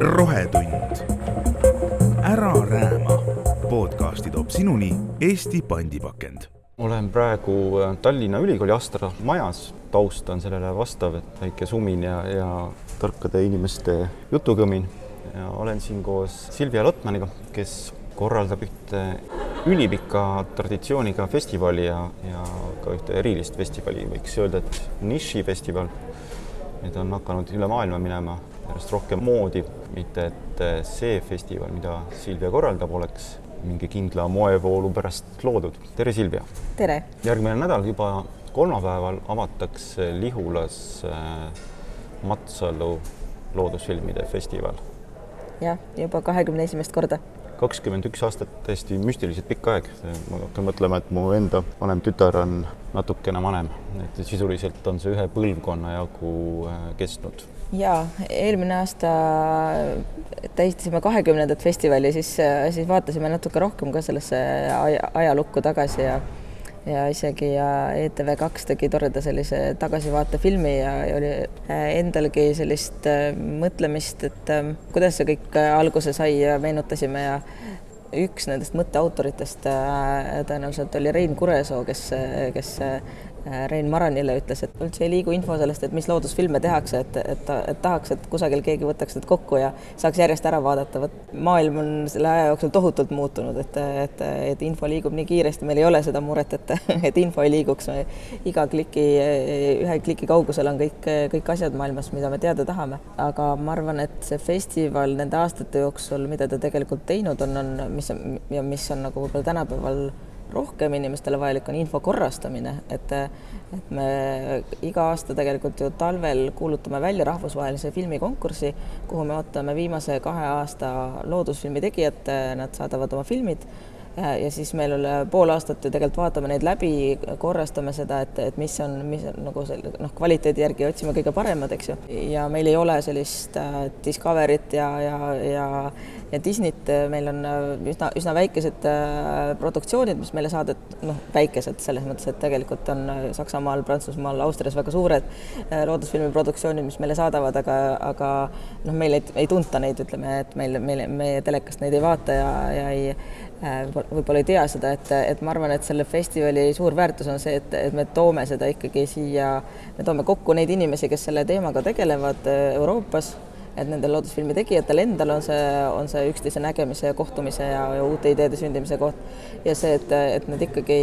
rohetund. ära rääma. podcasti toob sinuni Eesti pandipakend. olen praegu äh, Tallinna Ülikooli Astra majas, taust on sellele vastav, et väike sumin ja, ja tarkade inimeste jutukõmin. ja olen siin koos Silvia Lotmaniga, kes korraldab ühte ülipika traditsiooniga festivali ja, ja ka ühte erilist festivali, võiks öelda, et nišifestival. Need on hakanud üle maailma minema järjest rohkem moodi, mitte et see festival, mida Silvia korraldab, oleks mingi kindla moevoolu pärast loodud. tere, Silvia! tere! järgmine nädal juba kolmapäeval avatakse Lihulas äh, Matsalu loodusfilmide festival. jah, juba kahekümne esimest korda kakskümmend üks aastat täiesti müstiliselt pikk aeg. ma hakkan mõtlema, et mu enda vanem tütar on natukene vanem, et sisuliselt on see ühe põlvkonna jagu äh, kestnud. ja eelmine aasta tähistasime kahekümnendat festivali, siis, siis vaatasime natuke rohkem ka sellesse ajalukku tagasi ja ja isegi ja ETV2 tegi toreda sellise tagasivaatefilmi ja, ja oli äh, endalgi sellist äh, mõtlemist, et äh, kuidas see kõik alguse sai ja meenutasime ja üks nendest mõtteautoritest tõenäoliselt oli Rein Kuresoo, kes, kes Äh, Rein Maranile ütles, et üldse ei liigu info sellest, et mis loodusfilme tehakse, et, et, et tahaks, et kusagil keegi võtaks need kokku ja saaks järjest ära vaadata, vot maailm on selle aja jooksul tohutult muutunud, et, et, et info liigub nii kiiresti, meil ei ole seda muret, et, et info ei liiguks. iga kliki, ühe kliki kaugusel on kõik, kõik asjad maailmas, mida me teada tahame, aga ma arvan, et see festival nende aastate jooksul, mida ta tegelikult teinud on, on, mis ja mis on nagu võib-olla tänapäeval rohkem inimestele vajalik, on info korrastamine, et et me iga aasta tegelikult ju talvel kuulutame välja rahvusvahelise filmikonkursi, kuhu me ootame viimase kahe aasta loodusfilmi tegijad, nad saadavad oma filmid ja siis meil üle pool aastat ju tegelikult vaatame neid läbi, korrastame seda, et, et mis on, mis on nagu selle noh, kvaliteedi järgi otsime kõige paremad, eks ju. ja meil ei ole sellist äh, Discoveryt ja, ja, ja, ja Disneyt, meil on äh, üsna, üsna väikesed äh, produktsioonid, mis meile saadet-, noh, väikesed selles mõttes, et tegelikult on äh, Saksamaal, Prantsusmaal, Austrias väga suured äh, loodusfilmi produktsioonid, mis meile saadavad, aga, aga noh, meil ei, ei tunta neid, ütleme, et meil, meil, meie telekast neid ei vaata ja, ja ei Äh, võib-olla ei tea seda, et, et ma arvan, et selle festivali suur väärtus on see, et, et me toome seda ikkagi siia, me toome kokku neid inimesi, kes selle teemaga tegelevad äh, Euroopas, et nendel loodusfilmi tegijatel endal on see, on see üksteise nägemise ja kohtumise ja, ja uute ideede sündimise koht. ja see, et, et need ikkagi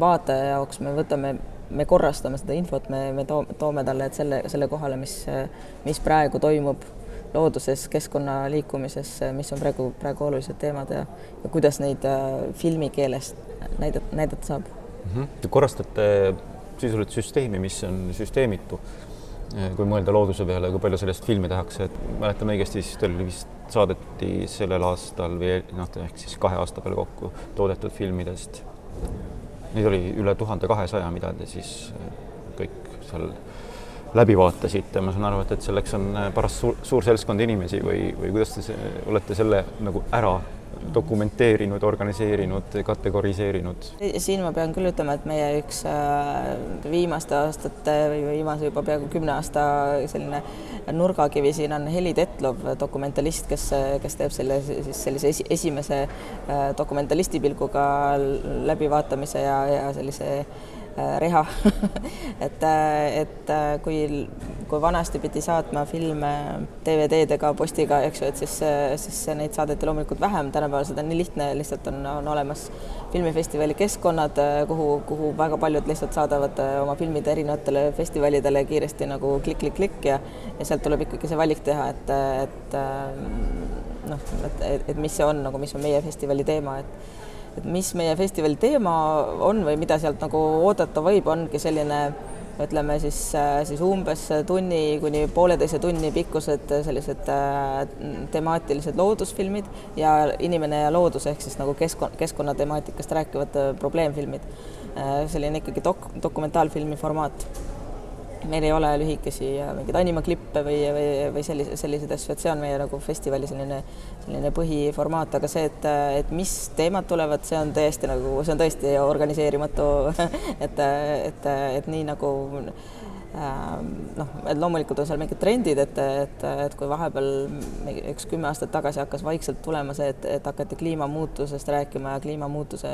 vaataja jaoks me võtame me korrastame seda infot, me, me toome talle, et selle, selle kohale, mis, mis praegu toimub looduses, keskkonna liikumises, mis on praegu, praegu olulised teemad ja, ja kuidas neid äh, filmikeeles näidata, näidata saab mm. -hmm. Te korrastate sisuliselt süsteemi, mis on süsteemitu. kui mõelda looduse peale, kui palju sellest filmi tehakse, et mäletan õigesti, siis teil vist saadeti sellel aastal või noh, ehk siis kahe aasta peale kokku toodetud filmidest. Neid oli üle tuhande kahesaja, mida te siis kõik seal läbi vaatasite, ma saan aru, et, et selleks on äh, paras suur, suur seltskond inimesi või, või kuidas te see, olete selle nagu ära dokumenteerinud, organiseerinud, kategoriseerinud? siin ma pean küll ütlema, et meie üks äh, viimaste aastate või viimase juba peaaegu kümne aasta selline nurgakivi siin on Heli Tetlov, dokumentalist, kes, kes teeb selle siis sellise esi, esimese äh, dokumentalisti pilguga läbivaatamise ja, ja sellise reha. Et, äh, et äh, kui, kui vanasti pidi saatma filme DVD-dega, postiga, eks ju, et siis, siis neid saadeti loomulikult vähem, tänapäeval seda nii lihtne, lihtsalt on, on olemas filmifestivali keskkonnad, kuhu, kuhu väga paljud lihtsalt saadavad oma filmid erinevatele festivalidele kiiresti nagu klikk-klikk-klikk ja ja sealt tuleb ikkagi see valik teha, et, et noh, et, et, et mis see on nagu, mis on meie festivali teema, et et mis meie festivali teema on või mida sealt nagu oodata võib, ongi selline ütleme siis, siis umbes tunni kuni pooleteise tunni pikkused sellised äh, temaatilised loodusfilmid ja inimene ja loodus ehk siis nagu keskkonna, keskkonnatemaatikast rääkivad äh, probleemfilmid. Äh, selline ikkagi dok-, dokumentaalfilmi formaat meil ei ole lühikesi mingeid animaklippe või, või, või sellise, selliseid asju, et see on meie nagu festivali selline, selline põhiformaat, aga see, et, et mis teemad tulevad, see on täiesti nagu, see on tõesti organiseerimatu. Et, et, et nii nagu noh, et loomulikult on seal mingid trendid, et, et, et kui vahepeal üks kümme aastat tagasi hakkas vaikselt tulema see, et, et hakati kliimamuutusest rääkima ja kliimamuutuse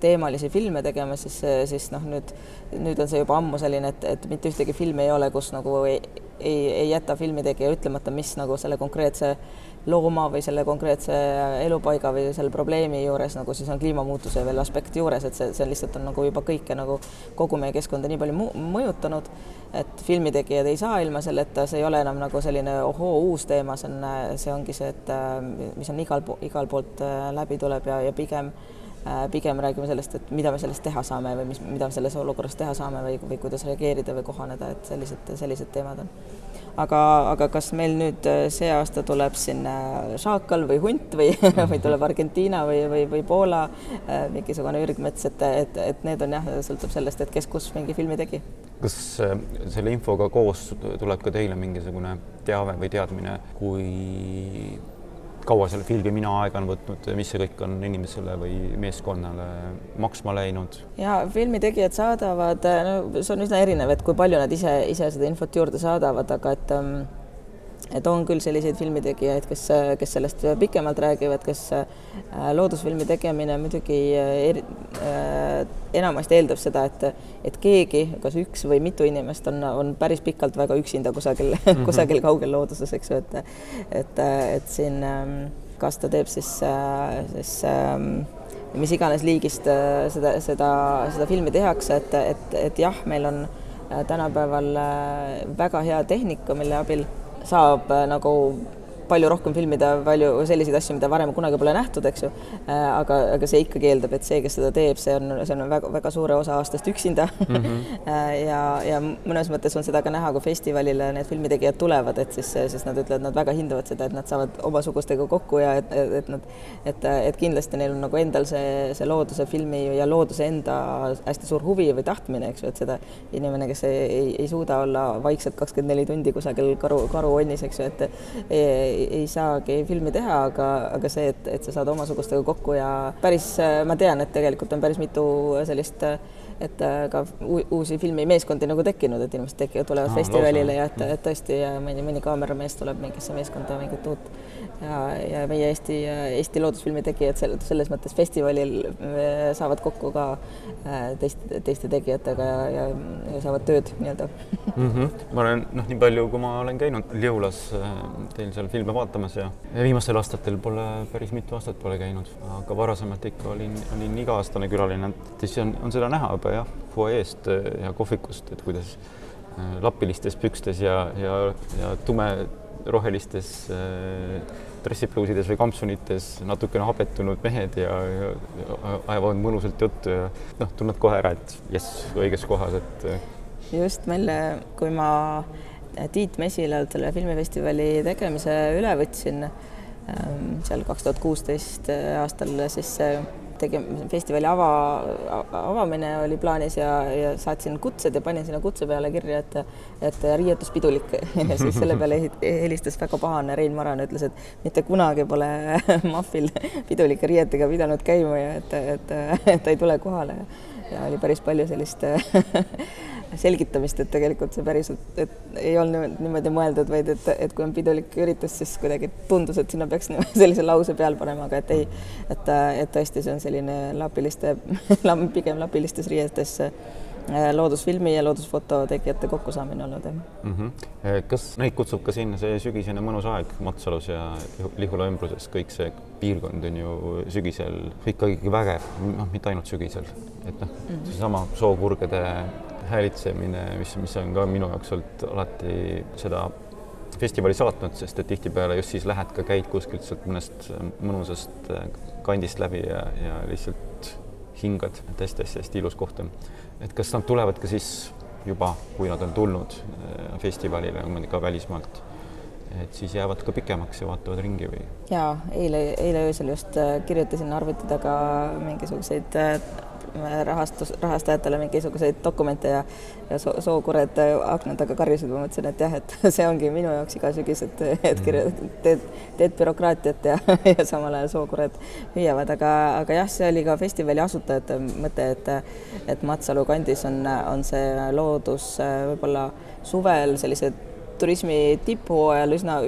teemalisi filme tegema, siis, siis noh, nüüd, nüüd on see juba ammu selline, et, et mitte ühtegi filmi ei ole, kus nagu ei, ei, ei jäta filmitegija ütlemata, mis nagu selle konkreetse looma või selle konkreetse elupaiga või selle probleemi juures nagu siis on kliimamuutuse veel aspekt juures, et see, see lihtsalt on nagu juba kõike nagu kogu meie keskkonda nii palju mõjutanud, et filmitegijad ei saa ilma selleta, see ei ole enam nagu selline ohoo uus teema, see on, see ongi see, et mis on igal, igal poolt äh, läbi tuleb ja, ja pigem äh, pigem räägime sellest, et mida me sellest teha saame või mis, mida selles olukorras teha saame või, või kuidas reageerida või kohaneda, et sellised, sellised teemad on aga, aga kas meil nüüd äh, see aasta tuleb sinna šaakal või hunt või, või tuleb Argentiina või, või, või Poola äh, mingisugune ürgmets, et, et, et need on jah, sõltub sellest, et kes kus mingi filmi tegi. kas äh, selle infoga koos tuleb ka teile mingisugune teave või teadmine, kui kaua selle filmimine aega on võtnud, mis see kõik on inimesele või meeskonnale maksma läinud? ja filmitegijad saadavad, no see on üsna erinev, et kui palju nad ise, ise seda infot juurde saadavad, aga et ähm, et on küll selliseid filmitegijaid, kes, kes sellest pikemalt räägivad, kes äh, loodusfilmi tegemine muidugi äh, eri, äh, enamasti eeldab seda, et, et keegi, kas üks või mitu inimest on, on päris pikalt väga üksinda kusagil mm, -hmm. kusagil kaugel looduses, eks ju, et, et, et siin ähm, kas ta teeb siis, siis ähm, mis iganes liigist seda, seda, seda filmi tehakse, et, et, et jah, meil on tänapäeval väga hea tehnika, mille abil saab äh, nagu palju rohkem filmida palju selliseid asju, mida varem kunagi pole nähtud, eks ju. Äh, aga, aga see ikkagi eeldab, et see, kes seda teeb, see on, see on väga-väga suure osa aastast üksinda mm. -hmm. ja, ja mõnes mõttes on seda ka näha, kui festivalile need filmitegijad tulevad, et siis, siis nad ütlevad, nad väga hindavad seda, et nad saavad omasugustega kokku ja et, et nad, et, et kindlasti neil on nagu endal see, see looduse filmi ja looduse enda hästi suur huvi või tahtmine, eks ju, et seda inimene, kes ei, ei, ei suuda olla vaikselt kakskümmend neli tundi kusagil karu, karuonnis, eks ju, et ei, ei, ei saagi filmi teha, aga, aga see, et, et sa saad omasugustega kokku ja päris, ma tean, et tegelikult on päris mitu sellist et ka uusi filmimeeskondi nagu tekkinud, et inimesed tekivad, tulevad no, festivalile ja et, et tõesti mõni, mõni kaameramees tuleb mingisse meeskonda mingit uut ja, ja meie Eesti, Eesti loodusfilmi tegijad sel, selles mõttes festivalil äh, saavad kokku ka äh, teiste, teiste tegijatega ja, ja, ja saavad tööd nii-öelda mm. -hmm. ma olen noh, nii palju, kui ma olen käinud Liulas äh, teil seal filme vaatamas ja viimastel aastatel pole päris mitu aastat pole käinud, aga varasemalt ikka olin, olin iga-aastane külaline, et siis on, on seda näha juba jah, fuajeest ja kohvikust, et kuidas lapilistes pükstes ja, ja, ja tume rohelistes äh, dressipluusides või kampsunites natukene habetunud mehed ja, ja, ja ajavad mõnusalt juttu ja noh, tunned kohe ära, et jess, õiges kohas, et. Äh. just meil, kui ma Tiit Mesilalt selle filmifestivali tegemise üle võtsin ähm, seal kaks tuhat kuusteist aastal, siis tegime, festivali ava, avamine oli plaanis ja, ja saatsin kutsed ja panin sinna kutse peale kirja, et, et riietuspidulik. Ja siis selle peale helistas väga pahane Rein Maran, ütles, et mitte kunagi pole Mahvil pidulike riietega pidanud käima ja et, et, et ta ei tule kohale. Ja oli päris palju sellist selgitamist, et tegelikult see päriselt, et ei olnud niimoodi mõeldud, vaid et, et kui on pidulik üritus, siis kuidagi tundus, et sinna peaks sellise lause peale panema, aga et ei, et, et tõesti, see on selline lapiliste pigem lapilistes riietes äh, loodusfilmi ja loodusfoto tegijate kokkusaamine olnud mm. -hmm. kas neid kutsub ka sinna see sügisene mõnus aeg Matsalus ja Lihula ümbruses, kõik see piirkond on ju sügisel ikkagi vägev, noh, mitte ainult sügisel, et noh mm -hmm., seesama sookurgede häälitsemine, mis, mis on ka minu jaoks olnud alati seda festivali saatnud, sest et tihtipeale just siis lähed ka, käid kuskilt sealt mõnest mõnusast äh, kandist läbi ja, ja lihtsalt hingad, et hästi-hästi-hästi ilus koht on. et kas nad tulevad ka siis juba, kui nad on tulnud äh, festivalile, ka välismaalt, et siis jäävad ka pikemaks ja vaatavad ringi või? jaa, eile, eile öösel just äh, kirjutasin arvuti taga mingisuguseid äh, rahastus, rahastajatele mingisuguseid dokumente ja ja soo, sookured akna taga karjusid, ma mõtlesin, et jah, et see ongi minu jaoks iga sügis, et, et kirja, teed, teed bürokraatiat ja, ja samal ajal sookured hüüavad, aga, aga jah, see oli ka festivali asutajate mõte, et et Matsalu kandis on, on see loodus võib-olla suvel sellise turismi tipuajal üsna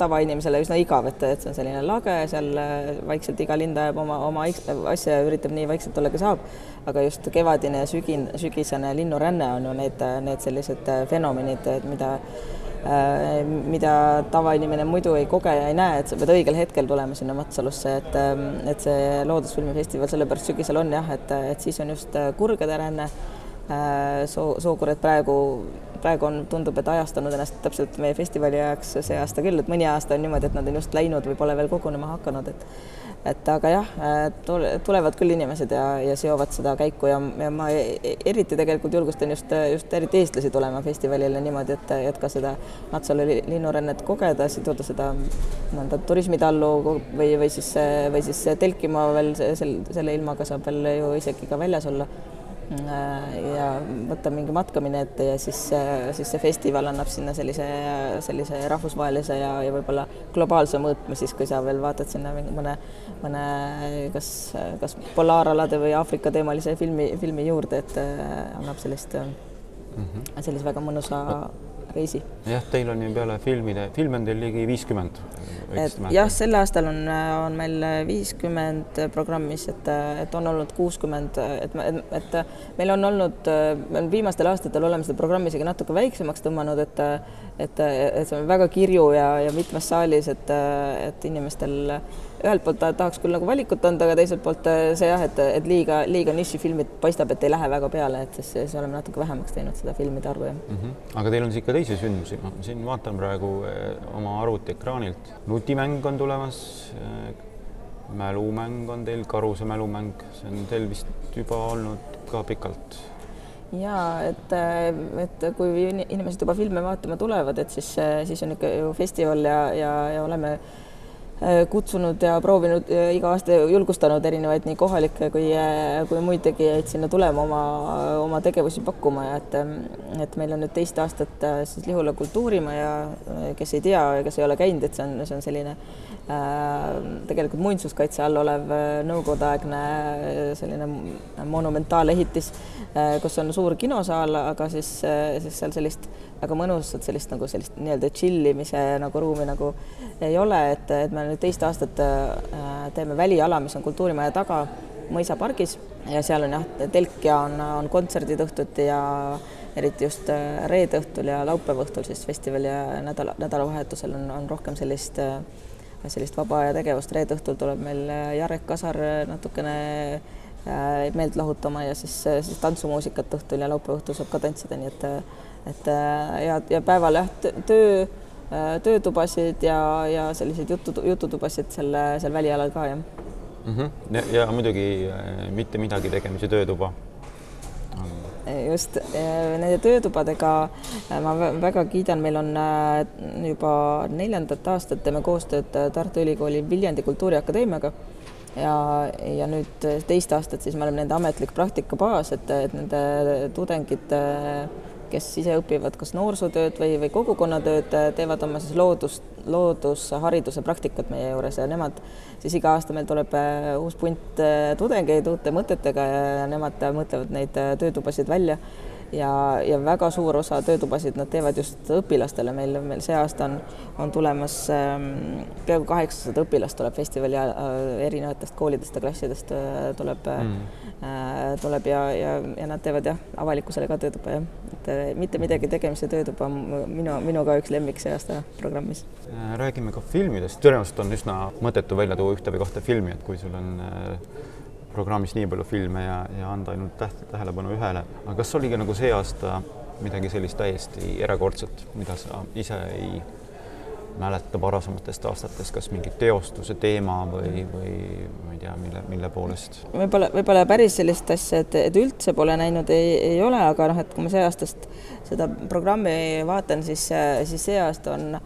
tavainimesele üsna igav, et, et see on selline lage, seal äh, vaikselt iga lind ajab oma, oma asja ja üritab nii vaikselt olla, kui saab. aga just kevadine ja sügin, sügisene linnuränne on ju need, need sellised äh, fenomenid, mida äh, mida tavainimene muidu ei koge ja ei näe, et sa pead õigel hetkel tulema sinna Matsalusse, et, ähm, et see Loodusfilmifestival sellepärast sügisel on jah, et, et siis on just kurgede ränne soo, sookured praegu praegu on, tundub, et ajastanud ennast täpselt meie festivali ajaks see aasta küll, et mõni aasta on niimoodi, et nad on just läinud või pole veel kogunema hakanud, et et aga jah, tulevad küll inimesed ja, ja seovad seda käiku ja, ja ma e-, e-, eriti tegelikult julgustan just, just eriti eestlasi tulema festivalile niimoodi, et, et ka seda Matsalu linnurännet kogeda, siduda seda mõnda turismitallu või, või siis, või siis telkima veel sel, selle ilmaga saab veel ju isegi ka väljas olla. Äh, ja võtta mingi matkamine ette ja siis, äh, siis see festival annab sinna sellise, sellise rahvusvahelise ja, ja võib-olla globaalse mõõtme siis, kui sa veel vaatad sinna mõne, mõne kas, kas polaaralade või Aafrika teemalise filmi, filmi juurde, et äh, annab sellist mm, -hmm. sellise väga mõnusa reisi. jah, teil on ju peale filmide, filme on teil ligi viiskümmend. jah, sel aastal on, on meil viiskümmend programmis, et, et on olnud kuuskümmend, et, et, et meil on olnud, me viimastel aastatel oleme seda programmi isegi natuke väiksemaks tõmmanud, et et, et see on väga kirju ja, ja mitmes saalis, et, et inimestel ühelt poolt tahaks küll nagu valikut anda, aga teiselt poolt see jah, et, et liiga, liiga nišifilmid paistab, et ei lähe väga peale, et siis, siis oleme natuke vähemaks teinud seda filmide arvu, jah mm. -hmm. aga teil on siis ikka teisi sündmusi, ma siin vaatan praegu eh, oma arvutiekraanilt, nutimäng on tulemas, eh, mälumäng on teil, karuse mälumäng, see on teil vist juba olnud ka pikalt ja et, et kui inimesed juba filme vaatama tulevad, et siis, siis on ikka ju festival ja, ja, ja oleme Äh, kutsunud ja proovinud äh, iga aasta julgustanud erinevaid nii kohalikke kui, äh, kui muid tegijaid sinna tulema oma, oma tegevusi pakkuma ja et, et meil on nüüd teist aastat siis Lihula kultuurimaja, kes ei tea ja kes ei ole käinud, et see on, see on selline äh, tegelikult muinsuskaitse all olev nõukogudeaegne selline monumentaalehitis äh,, kus on suur kinosaal, aga siis, siis seal sellist väga mõnusat sellist nagu sellist nii-öelda chill imise nagu ruumi nagu ei ole, et, et me nüüd teist aastat äh, teeme väliala, mis on kultuurimaja taga mõisapargis. Ja seal on jah, telk ja on, on kontserdid õhtuti ja eriti just äh, reede õhtul ja laupäeva õhtul siis festivali ja nädala, nädalavahetusel on, on rohkem sellist äh, sellist vaba aja tegevust, reede õhtul tuleb meil Jarek Kasar natukene meelt lahutama ja siis, siis tantsumuusikat õhtul ja laupäeva õhtul saab ka tantsida, nii et et äh, ja, ja päeval jah, töö, äh, töötubasid ja, ja selliseid jutu, jututubasid selle, seal välialal ka jah mm. -hmm. ja, ja muidugi äh, mitte midagi tegemise töötuba just nende töötubadega ma väga kiidan, meil on juba neljandat aastat teeme koostööd Tartu Ülikooli Viljandi Kultuuriakadeemiaga ja, ja nüüd teist aastat siis me oleme nende ametlik praktikabaas, et, et nende tudengid kes ise õpivad kas noorsootööd või, või kogukonnatööd, teevad oma siis loodus, loodushariduse praktikat meie juures ja nemad siis iga aasta meil tuleb äh, uus punt äh, tudengeid uute mõtetega ja nemad mõtlevad neid äh, töötubasid välja ja, ja väga suur osa töötubasid nad teevad just õpilastele, meil, meil see aasta on, on tulemas ähm, peaaegu kaheksasada õpilast tuleb festivali äh, erinevatest koolidest ja klassidest äh, tuleb mm., äh, tuleb ja, ja, ja nad teevad jah, avalikkusele ka töötuba jah, et äh, mitte midagi tegemise töötuba on minu, minu ka üks lemmik see aasta programmis. Äh, räägime ka filmidest, tõenäoliselt on üsna mõttetu välja tuua ühte või kahte filmi, et kui sul on äh, programmis nii palju filme ja, ja anda ainult täht-, tähelepanu ühele. aga kas oli ka nagu see aasta midagi sellist täiesti erakordset, mida sa ise ei mäleta varasematest aastatest, kas mingi teostuse teema või, või ma ei tea, mille, mille poolest? võib-olla, võib-olla päris sellist asja, et, et üldse pole näinud, ei, ei ole, aga noh, et kui ma see aastast seda programmi vaatan, siis, siis see aasta on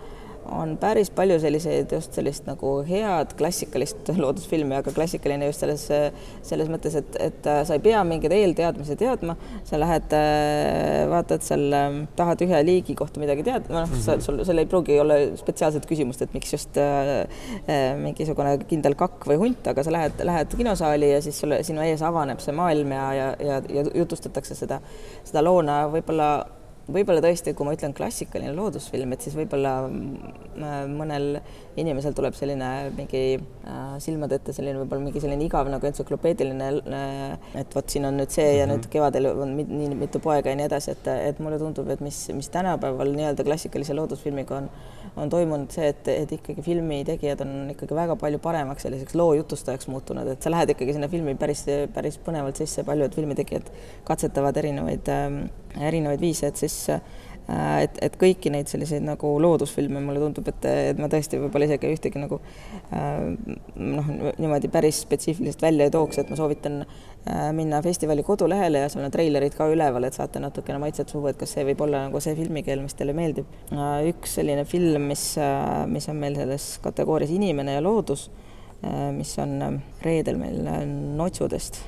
on päris palju selliseid just sellist nagu head klassikalist loodusfilmi, aga klassikaline just selles, selles mõttes, et, et sa ei pea mingeid eelteadmisi teadma, sa lähed, vaatad seal, tahad ühe liigi kohta midagi teada, noh mm -hmm., sul, sul ei pruugi olla spetsiaalset küsimust, et miks just äh, mingisugune kindel kakk või hunt, aga sa lähed, lähed kinosaali ja siis sulle, sinu ees avaneb see maailm ja, ja, ja, ja jutustatakse seda, seda loona võib-olla võib-olla tõesti, kui ma ütlen klassikaline loodusfilm, et siis võib-olla mm, mõnel inimesel tuleb selline mingi äh, silmade ette selline võib-olla mingi selline igav nagu entsüklopeediline äh,, et vot siin on nüüd see mm -hmm. ja nüüd mhm. kevadel on nii mitu poega ja nii edasi, et, et mulle tundub, et mis, mis tänapäeval nii-öelda klassikalise loodusfilmiga on, on toimunud see, et, et ikkagi filmitegijad on ikkagi väga palju paremaks selliseks loo jutustajaks muutunud, et sa lähed ikkagi sinna filmi päris, päris põnevalt sisse, paljud filmitegijad katsetavad erinevaid äh, erinevaid viise, et siis äh, et, et kõiki neid selliseid nagu loodusfilme mulle tundub, et, et ma tõesti võib-olla isegi ühtegi nagu äh, noh, niimoodi päris spetsiifiliselt välja ei tooks, et ma soovitan äh, minna festivali kodulehele ja seal on treilerid ka üleval, et saate natukene maitset suhu, et kas see võib olla nagu see filmikeel, mis teile meeldib. üks selline film, mis, mis on meil selles kategoorias Inimene ja loodus, mis on reedel meil Notsudest,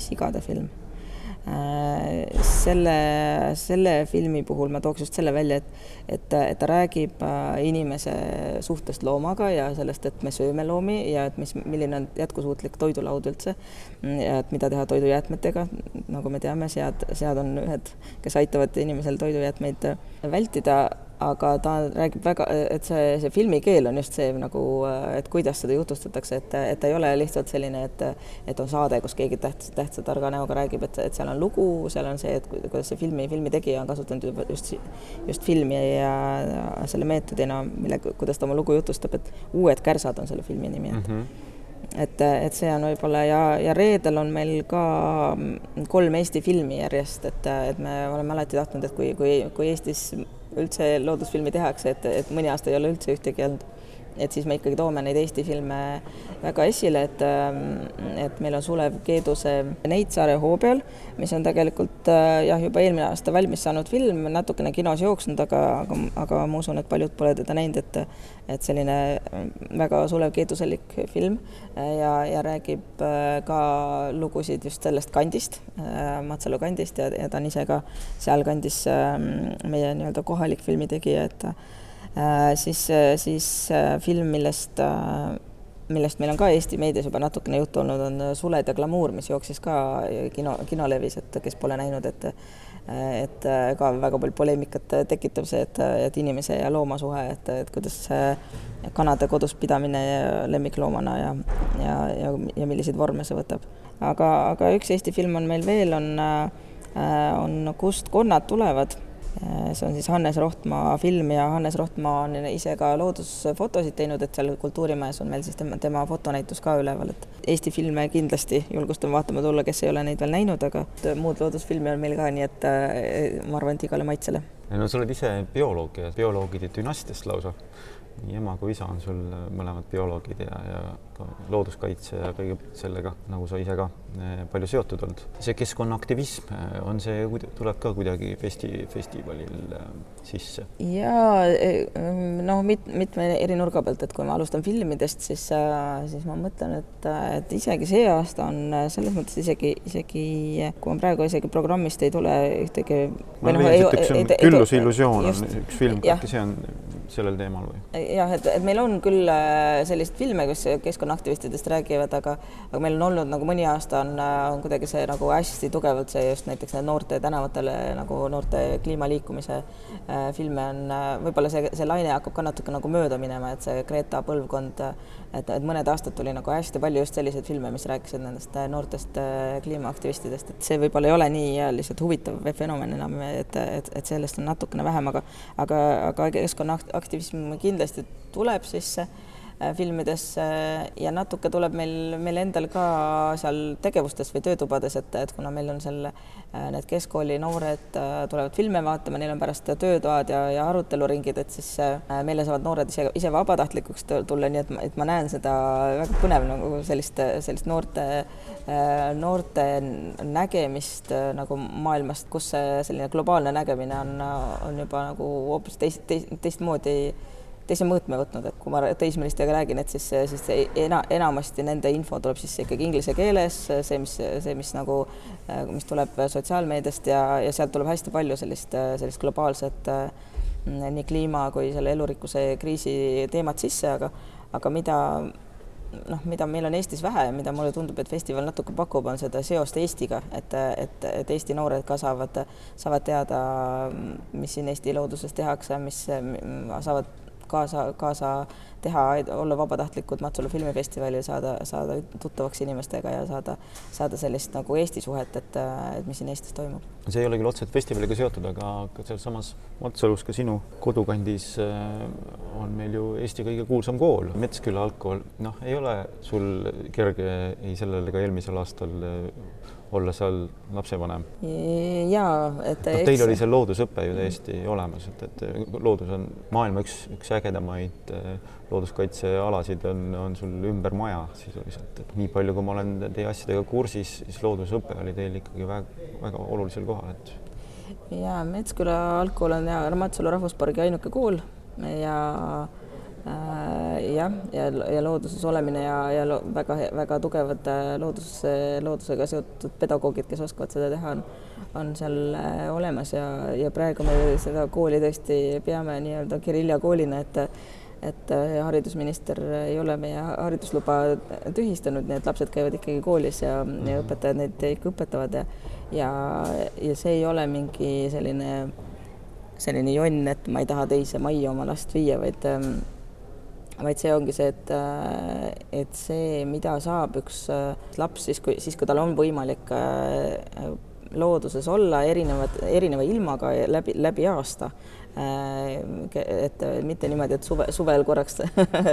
sigade film Äh, selle, selle filmi puhul ma tooks just selle välja, et, et, et ta räägib äh, inimese suhtest loomaga ja sellest, et me sööme loomi ja et mis, milline on jätkusuutlik toidulaud üldse. ja et mida teha toidujäätmetega, nagu me teame, sead, sead on ühed, kes aitavad inimesel toidujäätmeid vältida aga ta räägib väga, et see, see filmikeel on just see nagu, et kuidas seda jutustatakse, et, et ta ei ole lihtsalt selline, et, et on saade, kus keegi tähtsa, tähtsa targa näoga räägib, et, et seal on lugu, seal on see, et kuidas see filmi, filmitegija on kasutanud just, just filmi ja, ja selle meetodina, mille, kuidas ta oma lugu jutustab, et Uued kärsad on selle filmi nimi, et mm -hmm et, et see on võib-olla ja, ja reedel on meil ka kolm Eesti filmi järjest, et, et me oleme alati tahtnud, et kui, kui, kui Eestis üldse loodusfilmi tehakse, et, et mõni aasta ei ole üldse ühtegi olnud et siis me ikkagi toome neid Eesti filme väga esile, et, ähm, et meil on Sulev Keeduse Neitsaare hoo peal, mis on tegelikult äh, jah, juba eelmine aasta valmis saanud film, natukene kinos jooksnud, aga, aga, aga ma usun, et paljud pole teda näinud, et et selline äh, väga Sulev Keeduselik film äh, ja, ja räägib ka lugusid just sellest kandist, Matsalu kandist ja, ja ta on ise ka sealkandis ähm, meie nii-öelda kohalik filmitegija, et siis, äh, siis äh, film, millest, millest meil on ka Eesti meedias juba natukene juttu olnud, on Suled ja glamuur, mis jooksis ka kino, kinolevis, et kes pole näinud, et et ka väga palju poleemikat tekitav see, et, et inimese ja looma suhe, et, et kuidas kanade kodus pidamine lemmikloomana ja, ja, ja, ja milliseid vorme see võtab. aga, aga üks Eesti film on meil veel, on, on Kust konnad tulevad Äh, see on siis Hannes Rohtmaa film ja Hannes Rohtmaa on ise ka loodusfotosid teinud, et seal Kultuurimajas on meil siis tema, tema fotonäitus ka üleval, et Eesti filme kindlasti julgustan vaatama tulla, kes ei ole neid veel näinud, aga muud loodusfilmi on meil ka, nii et äh, ma arvan, et igale maitsele. no sa oled ise bioloog ja bioloogide dünastiast lausa nii ema kui isa on sul mõlemad bioloogid ja, ja ka looduskaitse ja kõige sellega, nagu sa ise ka, palju seotud olnud. see keskkonnaaktivism, eh, on see, tuleb ka kuidagi festi, festivalil eh, sisse? jaa, noh, mit-, mitme eri nurga pealt, et kui ma alustan filmidest, siis, siis ma mõtlen, et, et isegi see aasta on selles mõttes isegi, isegi kui ma praegu isegi programmist ei tule ühtegi no, leian, et üks on Külluse illusioon on üks film, äkki see on sellel teemal või? jah, et, et meil on küll äh, selliseid filme, kus keskkonnaaktivistidest räägivad, aga aga meil on olnud nagu mõni aasta on, äh, on kuidagi see nagu hästi tugevalt see just näiteks need noorte tänavatele nagu noorte kliimaliikumise äh, filme on äh,, võib-olla see, see laine hakkab ka natuke nagu mööda minema, et see Greta põlvkond, et, et mõned aastad tuli nagu hästi palju just selliseid filme, mis rääkisid nendest äh, noortest äh, kliimaaktivistidest, et see võib-olla ei ole nii lihtsalt huvitav fenomen enam, et, et, et sellest on natukene vähem, aga aga, aga keskkonnaakt-, aktivism kindlasti tuleb sisse filmidesse ja natuke tuleb meil, meil endal ka seal tegevustes või töötubades, et, et kuna meil on seal äh, need keskkooli noored äh, tulevad filme vaatama, neil on pärast töötoad ja, ja aruteluringid, et siis meile saavad noored ise, ise vabatahtlikuks tulla, nii et, et ma näen seda väga põnev nagu sellist, sellist noorte, noorte nägemist nagu maailmast, kus see selline globaalne nägemine on, on juba nagu hoopis teist, teist, teistmoodi teise mõõtme võtnud, et kui ma teismelistega räägin, et siis, siis ena, enamasti nende info tuleb siis ikkagi inglise keeles, see, mis, see, mis nagu, mis tuleb sotsiaalmeediast ja, ja sealt tuleb hästi palju sellist, sellist globaalset nii kliima kui selle elurikkuse kriisi teemat sisse, aga, aga mida noh, mida meil on Eestis vähe ja mida mulle tundub, et festival natuke pakub, on seda seost Eestiga, et, et, et Eesti noored ka saavad, saavad teada, mis siin Eesti looduses tehakse, mis saavad kaasa, kaasa teha, olla vabatahtlikud Matsalu filmifestivalil, saada, saada tuttavaks inimestega ja saada, saada sellist nagu Eesti suhet, et, et mis siin Eestis toimub. see ei ole küll otseselt festivaliga seotud, aga sealsamas Matsalus ka sinu kodukandis äh, on meil ju Eesti kõige kuulsam kool, Metsküla algkool. noh, ei ole sul kerge ei sellel ega eelmisel aastal äh, olla seal lapsevanem? jaa, et no, teil oli see loodusõpe ju täiesti olemas, et, et loodus on maailma üks, üks ägedamaid äh, looduskaitsealasid on, on sul ümber maja sisuliselt, et nii palju, kui ma olen teie asjadega kursis, siis loodusõpe oli teil ikkagi väga, väga olulisel kohal, et. ja Metsküla algkool on Matsalu rahvuspargi ainuke kool ja jah, ja, ja looduses olemine ja, ja väga, väga tugevad äh, loodus, loodusega seotud pedagoogid, kes oskavad seda teha, on, on seal äh, olemas ja, ja praegu me seda kooli tõesti peame nii-öelda Kirillja koolina, et et haridusminister ei ole meie haridusluba tühistanud, et lapsed käivad ikkagi koolis ja, ja õpetajad neid ikka õpetavad ja ja, ja see ei ole mingi selline selline jonn, et ma ei taha teise majja oma last viia, vaid ähm, vaid see ongi see, et, äh, et see, mida saab üks äh, laps siis, kui, siis kui tal on võimalik äh, looduses olla erinevad, erineva ilmaga läbi, läbi aasta. Äh, et mitte niimoodi, et suve, suvel korraks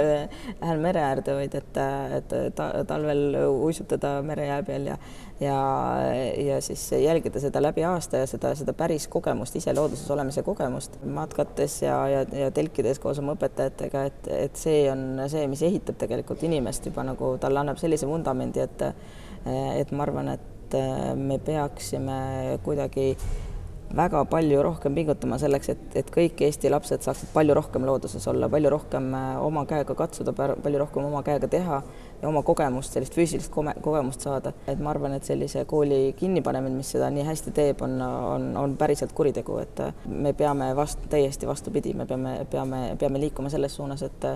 lähen mere äärde, vaid et, et ta, talvel uisutada merejää peal ja ja, ja siis jälgida seda läbi aasta ja seda, seda päris kogemust, ise looduses olemise kogemust matkates ja, ja, ja telkides koos oma õpetajatega, et, et see on see, mis ehitab tegelikult inimest juba nagu talle annab sellise vundamendi, et et ma arvan, et me peaksime kuidagi väga palju rohkem pingutama selleks, et, et kõik Eesti lapsed saaksid palju rohkem looduses olla, palju rohkem äh, oma käega katsuda, palju rohkem oma käega teha ja oma kogemust, sellist füüsilist kogemust saada. et ma arvan, et sellise kooli kinnipanemine, mis seda nii hästi teeb, on, on, on päriselt kuritegu, et äh, me peame vastu, täiesti vastupidi, me peame, peame, peame liikuma selles suunas, et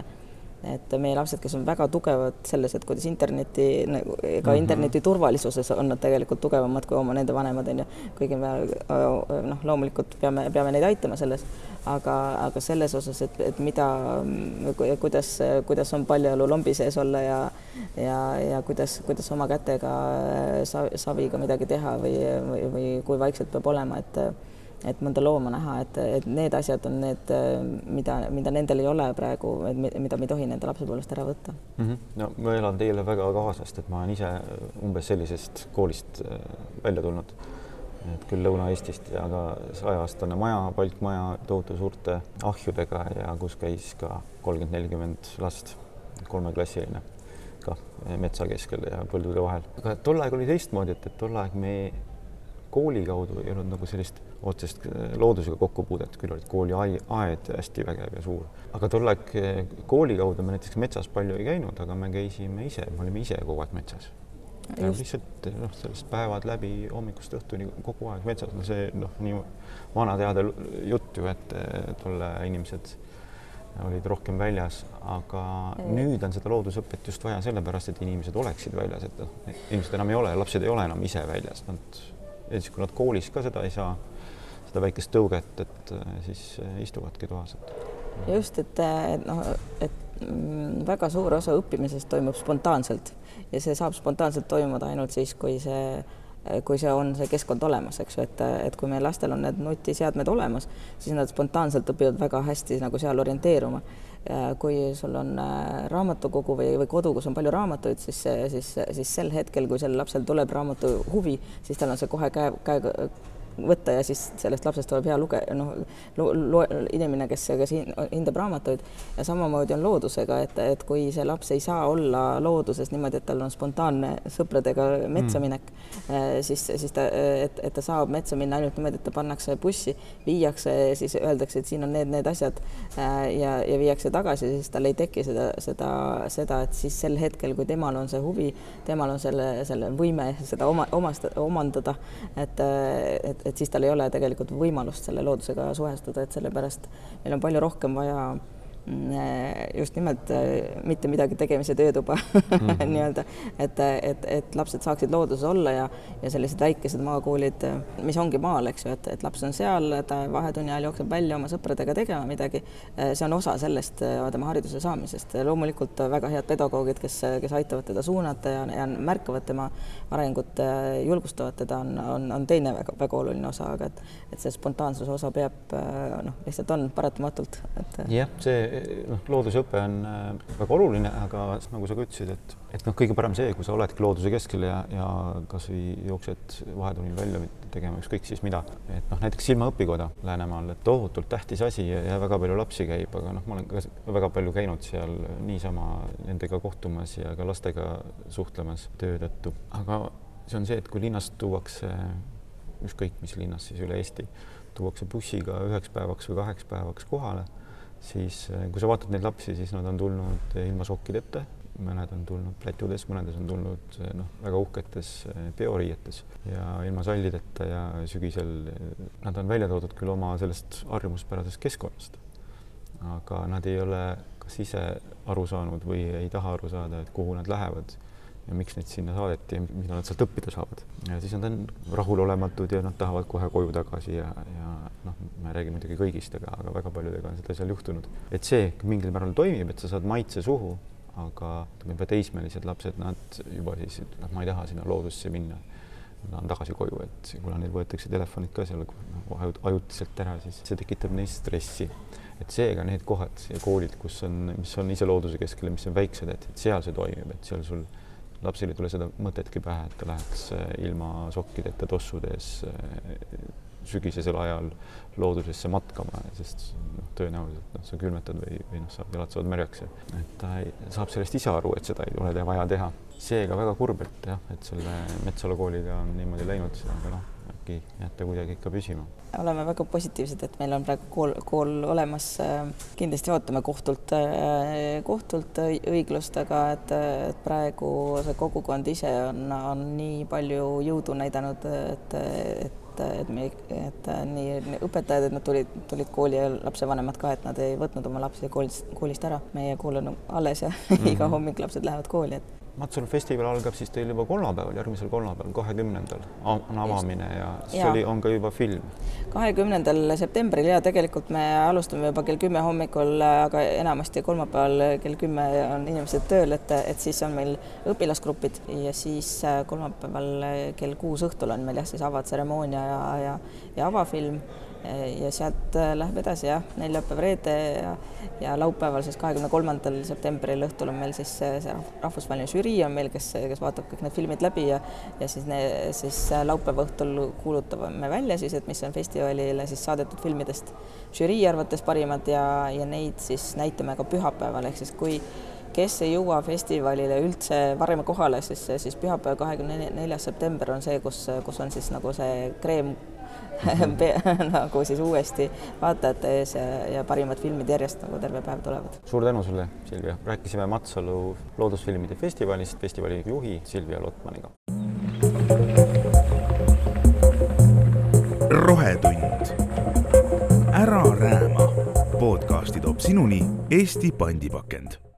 et meie lapsed, kes on väga tugevad selles, et kuidas interneti, nagu ka mm -hmm. interneti turvalisuses on nad tegelikult tugevamad kui oma nende vanemad on ju, kuigi me noh, loomulikult peame, peame neid aitama selles, aga, aga selles osas, et, et mida, kuidas, kuidas on paljajalu lombi sees olla ja ja, ja kuidas, kuidas oma kätega saviga midagi teha või, või, või kui vaikselt peab olema, et et mõnda looma näha, et, et need asjad on need, mida, mida nendel ei ole praegu, mida me ei tohi nende lapsepõlvest ära võtta mm. -hmm. no ma elan teile väga kaasa, sest et ma olen ise umbes sellisest koolist äh, välja tulnud. et küll Lõuna-Eestist ja ka sajaaastane maja, palkmaja tohutu suurte ahjudega ja kus käis ka kolmkümmend, nelikümmend last, kolmeklassiline kah metsa keskel ja põldude vahel. aga tol ajal oli teistmoodi, et, et tol ajal me kooli kaudu ei olnud nagu sellist otsest äh, loodusega kokkupuudet, küll olid kooliaed hästi vägev ja suur. aga tol ajal äh, kooli kaudu me näiteks metsas palju ei käinud, aga me käisime ise, me olime ise kogu aeg metsas. lihtsalt noh, sellest päevad läbi hommikust õhtuni kogu aeg metsas, no see noh, nii vana teada jutt ju, et äh, tolle inimesed olid rohkem väljas, aga mm. nüüd on seda loodusõpet just vaja sellepärast, et inimesed oleksid väljas, et noh, inimesed enam ei ole, lapsed ei ole enam ise väljas, nad siis, kui nad koolis ka seda ei saa, seda väikest tõuget, et äh, siis äh, istuvadki toas, just, äh, et noh, et mm, väga suur osa õppimisest toimub spontaanselt ja see saab spontaanselt toimuda ainult siis, kui see kui see on see keskkond olemas, eks ju, et, et kui meie lastel on need nutiseadmed olemas, siis nad spontaanselt õpivad väga hästi nagu seal orienteeruma. kui sul on raamatukogu või, või kodu, kus on palju raamatuid, siis, siis, siis sel hetkel, kui sellel lapsel tuleb raamatu huvi, siis tal on see kohe käe, käe võtta ja siis sellest lapsest tuleb hea luge-, noh, inimene, kes, kes hindab raamatuid ja samamoodi on loodusega, et, et kui see laps ei saa olla looduses niimoodi, et tal on spontaanne sõpradega metsa mm. minek mm., siis, siis ta, et, et ta saab metsa minna ainult niimoodi, et ta pannakse bussi, viiakse, siis öeldakse, et siin on need, need asjad äh, ja, ja viiakse tagasi, siis tal ei teki seda, seda, seda, et siis sel hetkel, kui temal on see huvi, temal on selle, selle võime seda oma, omast, omandada, et, et, et siis tal ei ole tegelikult võimalust selle loodusega suhestuda, et sellepärast meil on palju rohkem vaja just nimelt äh, mitte midagi tegemise töötuba mm nii-öelda, et, et, et lapsed saaksid looduses olla ja, ja sellised väikesed maakoolid, mis ongi maal, eks ju, et, et laps on seal, ta vahetunni ajal jookseb välja oma sõpradega tegema midagi. See on osa sellest tema hariduse saamisest. loomulikult väga head pedagoogid, kes, kes aitavad teda suunata ja, ja märkavad tema arengut, julgustavad teda, on, on, on teine väga, väga oluline osa, aga et, et see spontaansuse osa peab noh, lihtsalt on paratamatult, et. jah, see noh, loodusõpe on äh, väga oluline, aga nagu sa ka ütlesid, et, et noh, kõige parem see, kui sa oledki looduse keskel ja, ja kasvõi jooksed vahetunnil välja tegema ükskõik siis mida. et noh, näiteks silmaõpikoda Läänemaal, et tohutult tähtis asi ja, väga palju lapsi käib, aga noh, ma olen ka väga palju käinud seal niisama nendega kohtumas ja ka lastega suhtlemas töö tõttu, aga see on see, et kui linnast tuuakse ükskõik mis linnas siis üle Eesti, tuuakse bussiga üheks päevaks või kaheks päevaks kohale siis eh, kui sa vaatad neid lapsi, siis nad on tulnud eh, ilma sokkideta, mõned on tulnud plätudes, mõnedes on tulnud eh, noh, väga uhketes peoriietes ja ilma sallideta ja sügisel nad on välja toodud küll oma sellest harjumuspärasest keskkonnast, aga nad ei ole kas ise aru saanud või ei taha aru saada, et kuhu nad lähevad ja miks neid sinna saadeti ja mida nad sealt õppida saavad. ja siis nad on rahulolematud ja nad tahavad kohe koju tagasi ja, ja noh, ma ei räägi muidugi kõigist, aga, aga väga paljudega on seda seal juhtunud. et see mingil määral toimib, et sa saad maitse suhu, aga ütleme juba teismelised lapsed, nad juba siis, et noh, ma ei taha sinna loodusesse minna. ma tahan tagasi koju, et kuna neil võetakse telefonid ka seal noh, ajutiselt ära, siis see tekitab neis stressi et seega need kohad ja koolid, kus on, mis on ise looduse keskel ja mis on väiksed, et, et seal see toimib, et seal sul lapsel ei tule seda mõtetki pähe, et ta läheks äh, ilma sokkideta tossudes äh, sügisesel ajal loodusesse matkama, sest noh, tõenäoliselt noh, sa külmetad või, või noh, saad jalad saavad märjaks ja et ta ei, saab sellest ise aru, et seda ei ole vaja teha. seega väga kurb, et jah, et selle Metsalu kooliga on niimoodi läinud, aga noh äkki jääte kuidagi ikka püsima? oleme väga positiivsed, et meil on praegu kool, kool olemas. kindlasti ootame kohtult, kohtult õiglust, aga et, et praegu see kogukond ise on, on nii palju jõudu näidanud, et, et et me, et nii õpetajad, et nad tulid, tulid kooli ja lapsevanemad ka, et nad ei võtnud oma lapsi koolist, koolist ära. meie kool on alles ja mm -hmm. iga hommik lapsed lähevad kooli, et Matsalu festival algab siis teil juba kolmapäeval, järgmisel kolmapäeval, kahekümnendal on avamine ja siis ja. oli, on ka juba film. kahekümnendal septembril ja tegelikult me alustame juba kell kümme hommikul, aga enamasti kolmapäeval kell kümme on inimesed tööl, et, et siis on meil õpilasgrupid ja siis äh, kolmapäeval kell kuus õhtul on meil jah, siis avatseremoonia ja, ja, ja avafilm ja sealt äh, läheb edasi jah, neljapäev, reede ja, ja laupäeval siis kahekümne kolmandal septembril õhtul on meil siis äh, see rahvusvaheline žürii on meil, kes, kes vaatab kõik need filmid läbi ja ja siis ne, siis laupäeva õhtul kuulutame välja siis, et mis on festivalile siis saadetud filmidest žürii arvates parimad ja, ja neid siis näitame ka pühapäeval, ehk siis kui kes ei jõua festivalile üldse varem kohale, siis, siis pühapäev, kahekümne neljas september on see, kus, kus on siis nagu see kreem nagu siis uuesti vaatajate ees ja, ja parimad filmid järjest nagu terve päev tulevad. suur tänu sulle, Silvia, rääkisime Matsalu loodusfilmide festivalist, festivali juhi Silvia Lotmaniga. rohetund. ära rääma. podcasti toob sinuni Eesti pandipakend